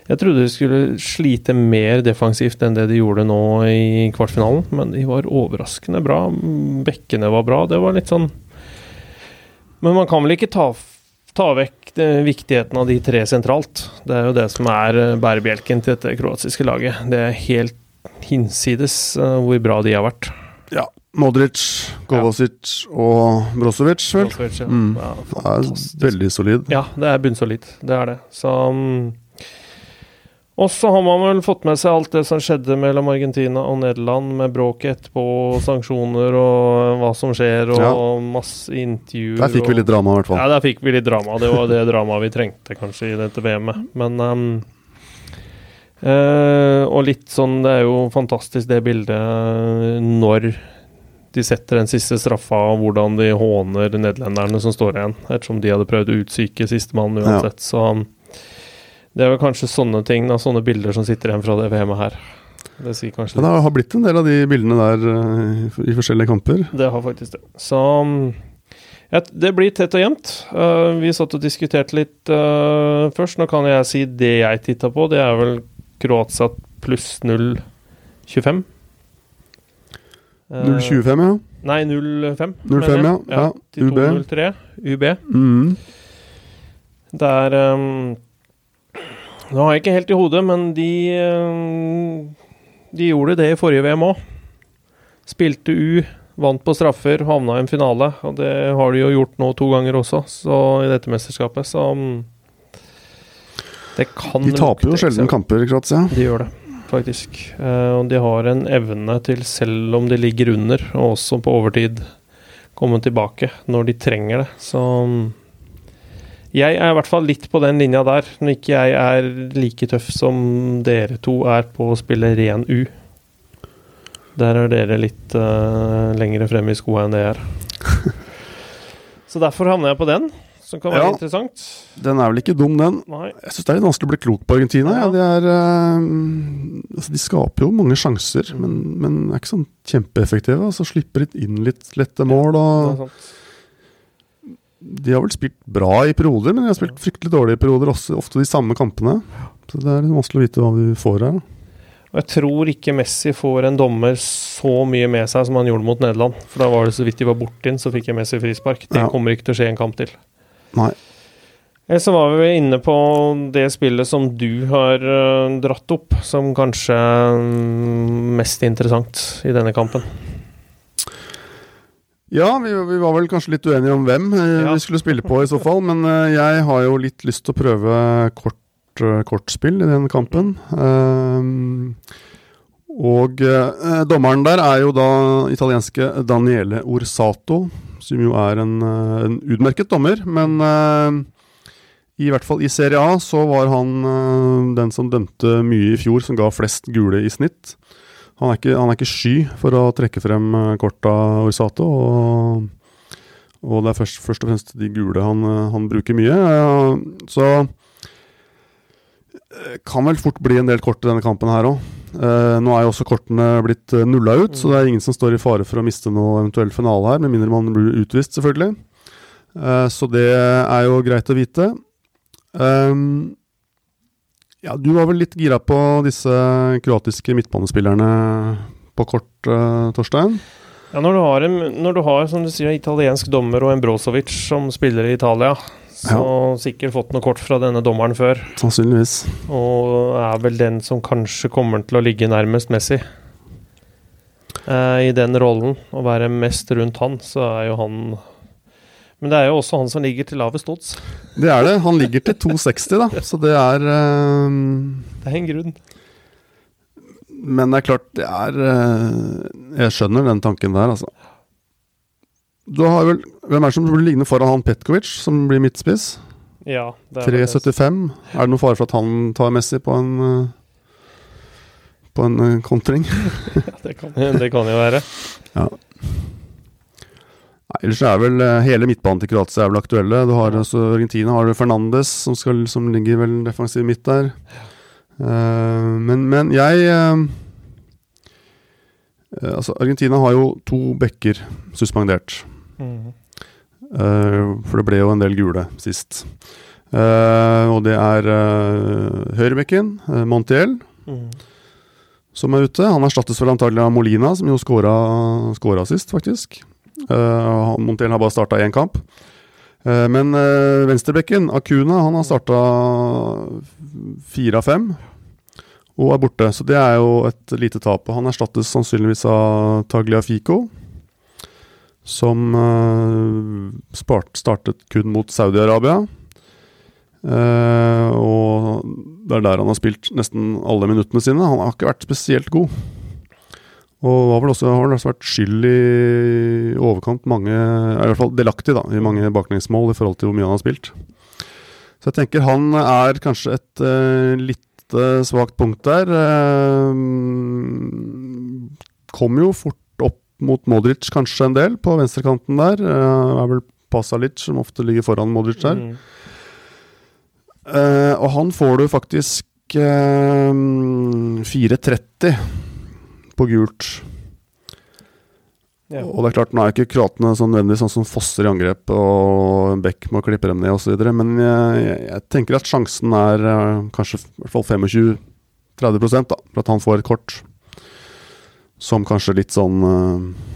jeg trodde de skulle slite mer defensivt enn det de gjorde nå i kvartfinalen, men de var overraskende bra. Bekkene var bra. Det var litt sånn Men man kan vel ikke ta, ta vekk det, viktigheten av de tre sentralt. Det er jo det som er eh, bærebjelken til dette kroatiske laget. Det er helt hinsides uh, hvor bra de har vært. Ja. Modric, Kovacic og Brozovic, vel. Brozovic, ja. Mm. Ja, Det er veldig solid. Ja, det er bunnsolid. Det er det. Så mm, Og så har man vel fått med seg alt det som skjedde mellom Argentina og Nederland, med bråket etterpå, sanksjoner og hva som skjer, og Ja. masse intervjuer. Der fikk vi litt drama, i hvert Ja, fall. der fikk vi litt drama. Det var det dramaet vi trengte kanskje i dette VM-et. Men um, uh, Og litt sånn Det er jo fantastisk det bildet eh, når de setter den siste straffa, og hvordan de håner nederlenderne som står igjen, ettersom de hadde prøvd å utsyke sistemann uansett. Så um, det er vel kanskje sånne ting, da, sånne bilder som sitter igjen fra det VM-et her. Det sier kanskje Men det har blitt en del av de bildene der eh, i- forskjellige kamper. Det har faktisk det. Så ja, det blir tett og jevnt. Uh, vi satt og diskuterte litt uh, først. Nå kan jeg si det jeg titta på. Det er vel Kroatia pluss 0,25. Uh, 025, ja. Nei, 0,5. 05, mener ja. ja. UB. 2,03. UB. Mm. Det er um, Nå har jeg ikke helt i hodet, men de um, De gjorde det i forrige VM òg. Spilte U, vant på straffer, havna i en finale. Og det har de jo gjort nå to ganger også, så i dette mesterskapet, så um, Det kan De taper jo sjelden kamper, Kroatia. De gjør det, faktisk. Eh, og de har en evne til, selv om de ligger under, og også på overtid, komme tilbake når de trenger det. Så mm, jeg er i hvert fall litt på den linja der, når ikke jeg er like tøff som dere to er på å spille ren U. Der er dere litt uh, lengre fremme i skoa enn det jeg er. Så derfor havner jeg på den, som kan være Ja. interessant. Den er vel ikke dum, den. Nei. Jeg syns det er litt vanskelig å bli klok på Argentina. Ja. Ja. De, er, uh, altså de skaper jo mange sjanser, men, men er ikke sånn kjempeeffektive. Altså slipper de inn litt lette mål. Og. De har vel spilt bra i perioder, men de har spilt fryktelig dårlig i perioder, også, ofte de samme kampene. Så det er litt vanskelig å vite hva du får her. Og jeg tror ikke Messi får en dommer så mye med seg som han gjorde mot Nederland. For da var det så vidt de var borti den, så fikk jeg Messi frispark. Det Ja. kommer ikke til å skje en kamp til. Nei. Så var vi inne på det spillet som du har øh, dratt opp, som kanskje mm, mest interessant i denne kampen. Ja, vi, vi var vel kanskje litt uenige om hvem eh, Ja. vi skulle spille på i så fall. Men eh, jeg har jo litt lyst til å prøve kort, eh, kortspill i den kampen. Ehm, og eh, dommeren der er jo da italienske Daniele Orsato, som jo er en, en utmerket dommer. Men eh, i hvert fall i Serie A så var han eh, den som dømte mye i fjor, som ga flest gule i snitt. Han er, ikke, han er ikke sky for å trekke frem eh, korta Orsato, og, og det er først, først og fremst de gule han, eh, han bruker mye. eh, Så kan vel fort bli en del kort i denne kampen her òg. Nå er jo også kortene blitt nulla ut, så det er ingen som står i fare for å miste noe eventuell finale her, med mindre man blir utvist, selvfølgelig. Så det er jo greit å vite. Um, ja, du var vel litt gira på disse kroatiske midtbanespillerne på kort, uh, Torstein? Ja, når du har, en, når du har som du sier, italiensk dommer og en Brozovic som spiller i Italia, så sikkert fått noe kort fra denne dommeren før. Sannsynligvis. Og er vel den som kanskje kommer til å ligge nærmest Messi. Eh, I den rollen, å være mest rundt han, så er jo han Men det er jo også han som ligger til lavest odds. Det er det. Han ligger til 2,60, da. Så det er um... Det er en grunn. Men det er klart, det er uh... Jeg skjønner den tanken der, altså. Du har vel Hvem er det som blir ligne foran han Petkovic, som blir midtspiss? Ja, det er vel det. 3,75. Er det noen fare for at han tar Messi på en uh... På en uh, kontring? Ja, det, kan, det kan jo være. Nei, ellers er vel eh, hele midtbanen til Kroatia er vel aktuelle. Du har altså Argentina har du Fernandes, som, skal, som ligger vel defensiv midt der. Uh, men, men jeg eh, Altså, Argentina har jo to bekker suspendert. Mm. Uh, for det ble jo en del gule sist. Og det er uh, høyrebekken, uh, Montiel, Mm som er ute. Han erstattes vel antagelig av Molina, som jo scora sist, faktisk. Uh, Montiel har bare starta én kamp. Uh, men uh, venstrebekken, Akuna, han har starta fire av fem. Og er borte, så det er jo et lite tap. Han erstattes sannsynligvis av Tagliafico, som spart, startet kun mot Saudi-Arabia. Eh, og det er der han har spilt nesten alle minuttene sine. Han har ikke vært spesielt god. Og har vel også, har også vært skyld i overkant mange I hvert fall delaktig da, i mange baklengsmål i forhold til hvor mye han har spilt. Så jeg tenker han er kanskje et uh, litt uh, svakt punkt der. Uh, kom jo fort opp mot Modric kanskje en del på venstrekanten der. Uh, er vel Pasalic som ofte ligger foran Modric der. Mm. Uh, og han får du faktisk eh, 4,30 på gult. Ja. Og det er klart, nå er ikke kroatene sånn nødvendigvis sånn som fosser i angrep, og Beck må klippe dem ned osv., men jeg, jeg, jeg tenker at sjansen er eh, kanskje i hvert fall 25-30 da, for at han får et kort som kanskje litt sånn eh,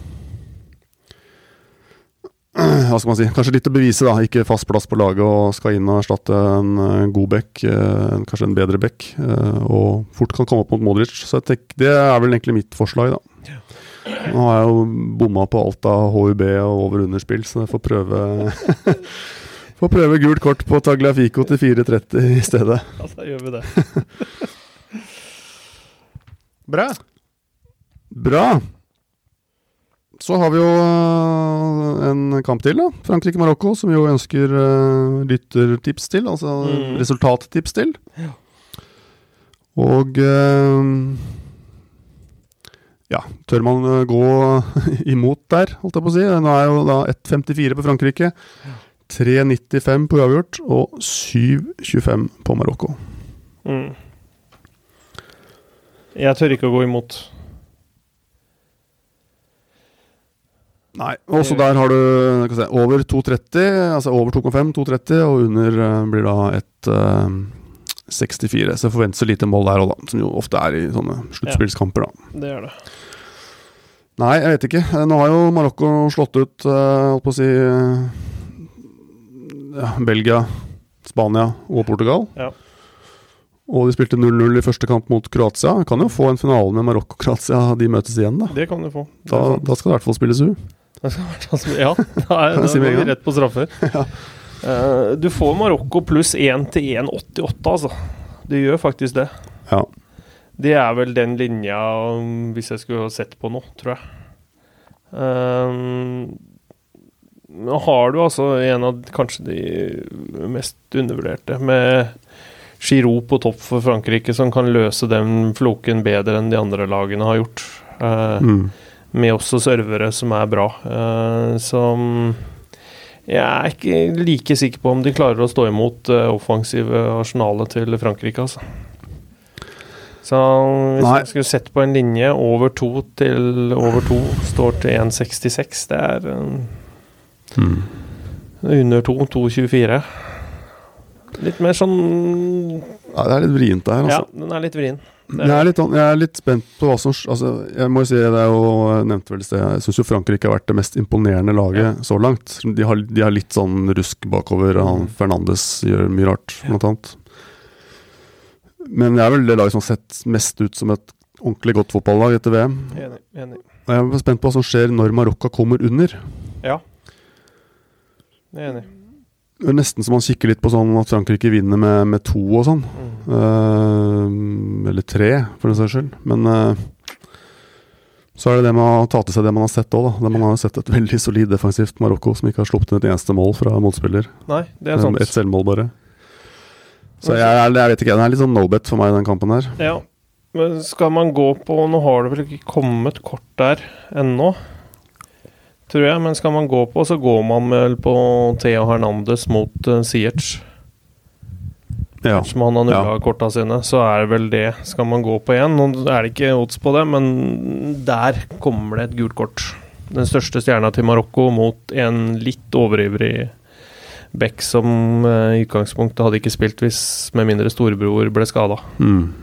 hva skal man si, kanskje litt å bevise, da. Ikke fast plass på laget og skal inn og erstatte en eh, god back, eh, kanskje en bedre back, eh, og fort kan komme opp mot Modric. Så jeg tenker, det er vel egentlig mitt forslag, da. Nå har jeg jo bomma på alt av HUB og over-underspill, så jeg får prøve Får prøve gult kort på Tagliafico til 4.30 i stedet. Ja, da gjør vi det. Bra. Bra. Så har vi jo øh, en kamp til, da. Frankrike-Marokko, som vi jo ønsker uh, lyttertips til. Altså Mm. resultattips til. Og uh, Ja, tør man gå imot der, holdt jeg på å si. Nå er jo da 1,54 på Frankrike. 3,95 på uavgjort og 7,25 på Marokko. Mm. Jeg tør ikke å gå imot. Nei. Også der har du jeg si, over 2,30, altså over 2,5, 2,30, og under eh, blir da et uh, 64. Så forventes det lite mål der òg, da. Som jo ofte er i sånne sluttspillskamper, da. Det gjør det. Nei, jeg vet ikke. Eh, Nå har jo Marokko slått ut, uh, holdt på å si eh, ja, Belgia, Spania og Portugal. Ja. Og de spilte 0-0 i første kamp mot Kroatia. Kan jo få en finale med Marokko og Kroatia, de møtes igjen, da. Det kan du få. Da, da skal det i hvert fall spilles U. Sånn Ja, da, er, da vi rett på straffer. Eh, du får Marokko pluss 1 til 1,88, altså. Du gjør faktisk det. Ja. Det er vel den linja, um, hvis jeg skulle sett på nå, tror jeg. Um, nå har du altså en av kanskje de mest undervurderte, med Giroud på topp for Frankrike, som kan løse den floken bedre enn de andre lagene har gjort. Eh, Mm. Med også servere som er bra. eh, som Jeg er ikke like sikker på om de klarer å stå imot det offensive arsenalet til Frankrike, altså. Så hvis Nei. jeg skulle sett på en linje over to til over to står til 1,66, det er eh, Mm. under to, 2,24. Litt mer sånn Ja, det er litt vrient der, Ja, altså. den er litt vrien. Det Jeg, er litt, jeg er litt spent på hva som altså, Jeg må jo si det er jo jeg nevnte vel sted Jeg syns jo Frankrike har vært det mest imponerende laget så langt. De har, de har litt sånn rusk bakover. Han Fernandes gjør mye rart, blant annet. Men det er vel det laget som har sett mest ut som et ordentlig godt fotballag etter VM. Enig. enig. Og jeg er spent på hva som skjer når Marokka kommer under. Ja. Jeg er enig. Det er nesten som man kikker litt på sånn at Frankrike vinner med, med to og sånn. Mm. Eh, eller tre, for den saks skyld. Men eh, så er det det med å ta til seg det man har sett òg, da. Det man har sett et veldig solid defensivt Marokko som ikke har sluppet inn et eneste mål fra motspiller. Nei, det er sant. Et selvmål, bare. Så jeg, jeg, jeg vet ikke, den er litt sånn no-bet for meg, den kampen her. Ja. Men skal man gå på Nå har det vel ikke kommet kort der ennå, tror jeg. Men skal man gå på, så går man vel på Theo Hernandez mot uh, Siertz. Ja. Som han har nulla Ja. korta sine, så er det vel det. Skal man gå på igjen? Nå er det ikke odds på det, men der kommer det et gult kort. Den største stjerna til Marokko mot en litt overivrig Beck som eh, i utgangspunktet hadde ikke spilt hvis med mindre storebror ble skada. Mm.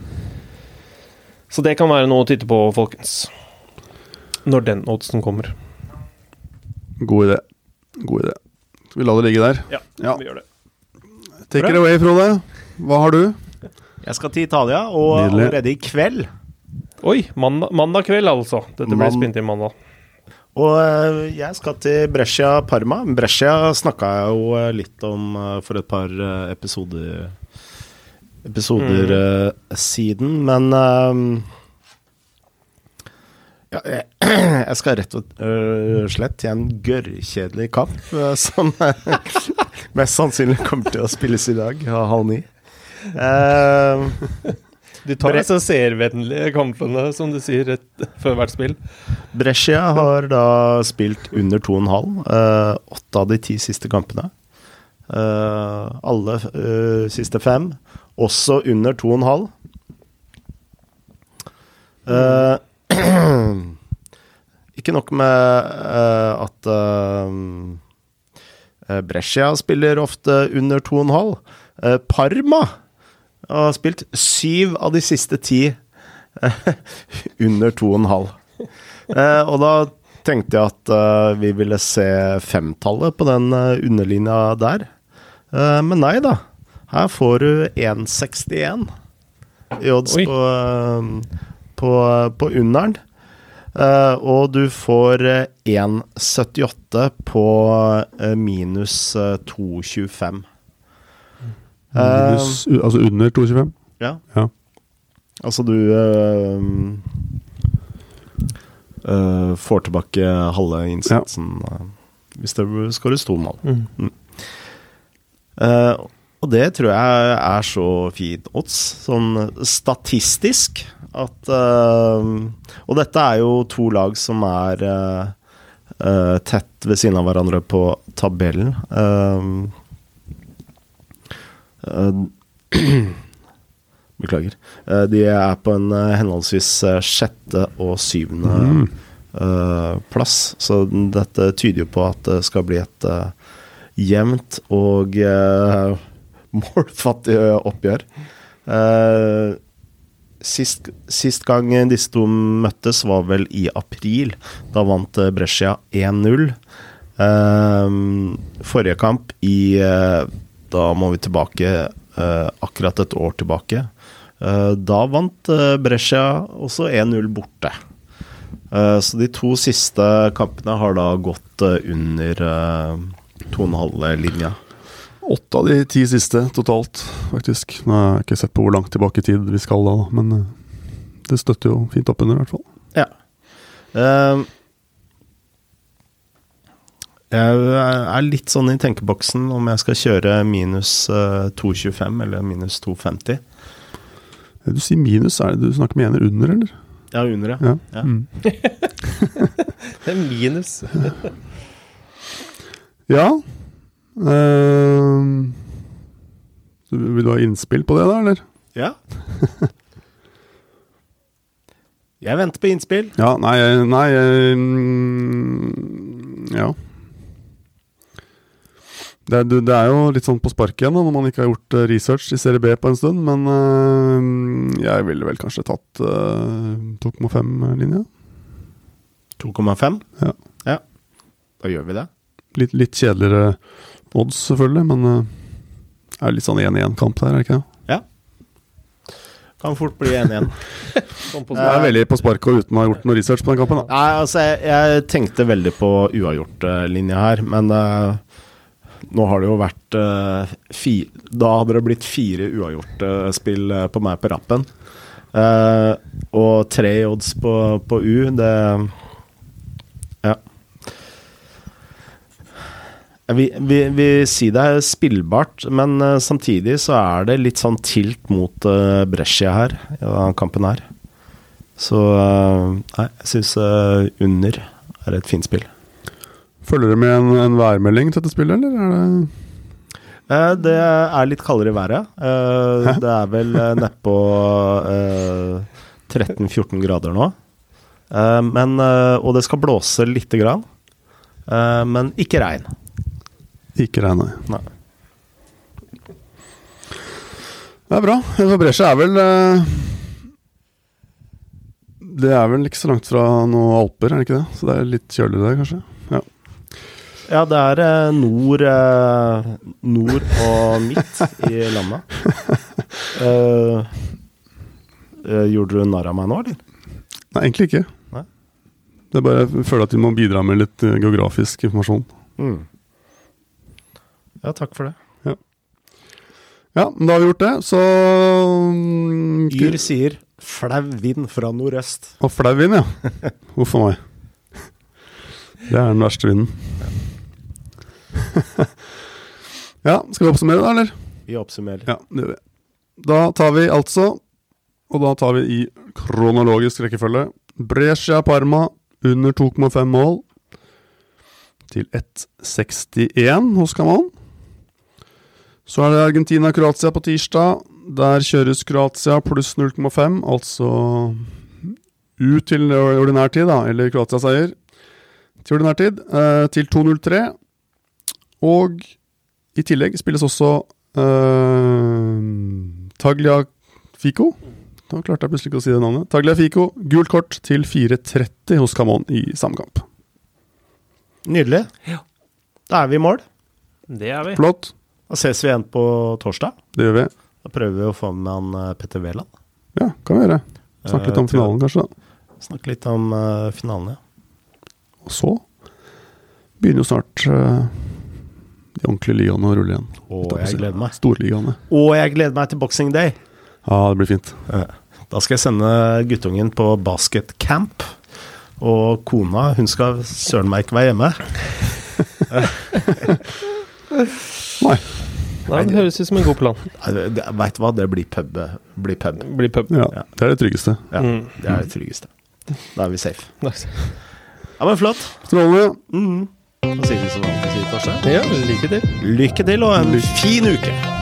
Så det kan være noe å titte på, folkens. Når den oddsen kommer. God idé. God idé. Skal vi la det ligge der? Ja, Ja. vi gjør det. Take Bra. it away, Frode. Hva har du? Jeg skal til Italia, og Nydelig. allerede i kveld Oi, mandag, mandag kveld, altså. Dette Mann- spilt inn mandag. Og eh, jeg skal til Brescia Parma. Brescia snakka jeg jo eh, litt om eh, for et par episoder Episoder mm. siden, men ja, jeg, jeg skal rett og slett til en gørrkjedelig kamp som mest sannsynlig kommer til å spilles i dag, halv ni. Eh, De tar disse seervennlige kampene, som du sier, rett før hvert spill. Brescia har da spilt under 2,5. Uh, åtte av de ti siste kampene. Uh, alle uh, siste fem. Også under 2,5. Uh, ikke nok med eh, at eh, eh, Brescia spiller ofte under 2,5. Eh, Parma har spilt syv av de siste ti under 2,5. Eh, og da tenkte jeg at eh, vi ville se femtallet på den eh, underlinja der. Eh, men nei da. Her får du 1,61 i odds på, eh, på, på under'n. Eh, og du får eh, 1,78 på eh, minus eh, 2,25. Minus, uh, altså under 2,25? Ja. Ja. Altså du uh, uh, får tilbake halve innsatsen eh, hvis det skåres to mål. Eh, og det tror jeg er så fint odds, sånn statistisk, at Og dette er jo to lag som er tett ved siden av hverandre på tabellen. Eh, Beklager. Eh, De er på en eh, henholdsvis eh, sjette og syvende Mm. eh, plass, så dette tyder jo på at det skal bli et eh, jevnt og eh, målfattig oppgjør. Eh, sist, sist gang disse to møttes, var vel i april. Da vant eh, Brescia 1-0. Eh, forrige kamp i eh, Da må vi tilbake eh, akkurat et år tilbake. Eh, da vant eh, Brescia også 1-0 borte. Eh, så de to siste kampene har da gått eh, under eh, 2,5-linja. Åtte av de ti siste totalt, faktisk. Nå har jeg ikke sett på hvor langt tilbake i tid vi skal da, men eh, det støtter jo fint opp under, i hvert fall. Ja. Eh, jeg er litt sånn i tenkeboksen om jeg skal kjøre minus eh, 2,25 eller minus 2,50. Eh, Du sier minus, er det du snakker med ener under, eller? Ja, under, ja. Ja. Ja. Mm. Det er minus. ja. uh, vil du ha innspill på det, da, eller? Ja. Jeg venter på innspill. Ja, nei, eh, nei eh, mm, Ja. Det er, det er jo litt sånn på spark igjen da, når man ikke har gjort eh, research i Serie B på en stund, men eh, jeg ville vel kanskje tatt uh, 2,5-linja. 2,5? Ja. ja. Da gjør vi det. Litt, litt kjedeligere odds, selvfølgelig, men uh, det er litt sånn 1-1-kamp der, er det ikke det? Kan fort bli 1-1. Sånn Det er veldig på spark og uten å ha gjort noe research på den kampen. da. Nei, altså, jeg, jeg tenkte veldig på uavgjort-linja her, men eh, nå har det jo vært eh, fi, Da hadde det blitt fire uavgjort-spill på meg på rappen. Eh, og tre odds på, på U, det Ja. Vi, vi, vi sier det er spillbart, men eh, samtidig så er det litt sånn tilt mot Brescia her, i denne kampen her. Så eh, nei, jeg syns under er et fint spill. Følger du med en, en værmelding til dette spillet, eller er det Eh, det er litt kaldere i været. Eh, det er vel uh, nedpå uh, 13-14 grader nå. Eh, men, eh, og det skal blåse lite grann. Eh, men ikke regn. Ikke regn, nei. Nei. Det er bra. For er vel eh, Det er vel ikke så langt fra noen alper, er det ikke det? Så det er litt kjøligere der, kanskje? Ja. Det er eh, nord, eh, nord og midt i landet. Eh, gjorde du narr av meg nå, eller? Nei, egentlig ikke. Nei. Det er bare jeg føler at vi må bidra med litt geografisk informasjon. Mm. Ja, takk for det. Ja, ja, da har vi gjort det, så mm, Yr sier flau vind fra nordøst. Og flau vind, ja. Huff a meg. Det er den verste vinden. ja, skal vi oppsummere da, eller? Vi oppsummerer. Ja, det gjør vi. Da tar vi altså, og da tar vi i kronologisk rekkefølge, Brescia Parma under 2,5 mål til 1,61 hos Kamal. Så er det Argentina-Kroatia på tirsdag. Der kjøres Kroatia pluss 0,5, altså ut til ordinær tid, da, eller Kroatia-seier til ordinær tid, eh, til 2,03. Og i tillegg spilles også Taglia Tagliafico. Da klarte jeg plutselig ikke å si det navnet. Tagliafico, gult kort til 4,30 hos Camon i samme kamp. Nydelig. Da er vi i mål. Det er vi. Flott. Da ses vi igjen på torsdag. Det gjør vi. Da prøver vi å få med han eh, Petter Wæland. Ja, kan vi gjøre. Snakke litt om Eh, finalen, kanskje. da. Snakke litt om uh, finalen, ja. Og så begynner jo snart eh, de ordentlige ligaene å rulle igjen. Og jeg gleder meg. Storligaene. Og jeg gleder meg til Boxing Day. Ja, det blir fint. Da skal jeg sende guttungen på basketcamp. Og kona, hun skal søren meg ikke være hjemme. Nei. Nei, det høres ut som en god plan. Veit du hva, det blir pub. Blir pub. Blir pub. Ja, Ja. Det er det tryggeste. Ja, Mm. Det er det tryggeste. Da er vi safe. Nice. Ja, men flott. Strålende. Mm. Da sier vi som vanlig, sier Torstein. Ja, lykke til. Lykke til og en fin uke.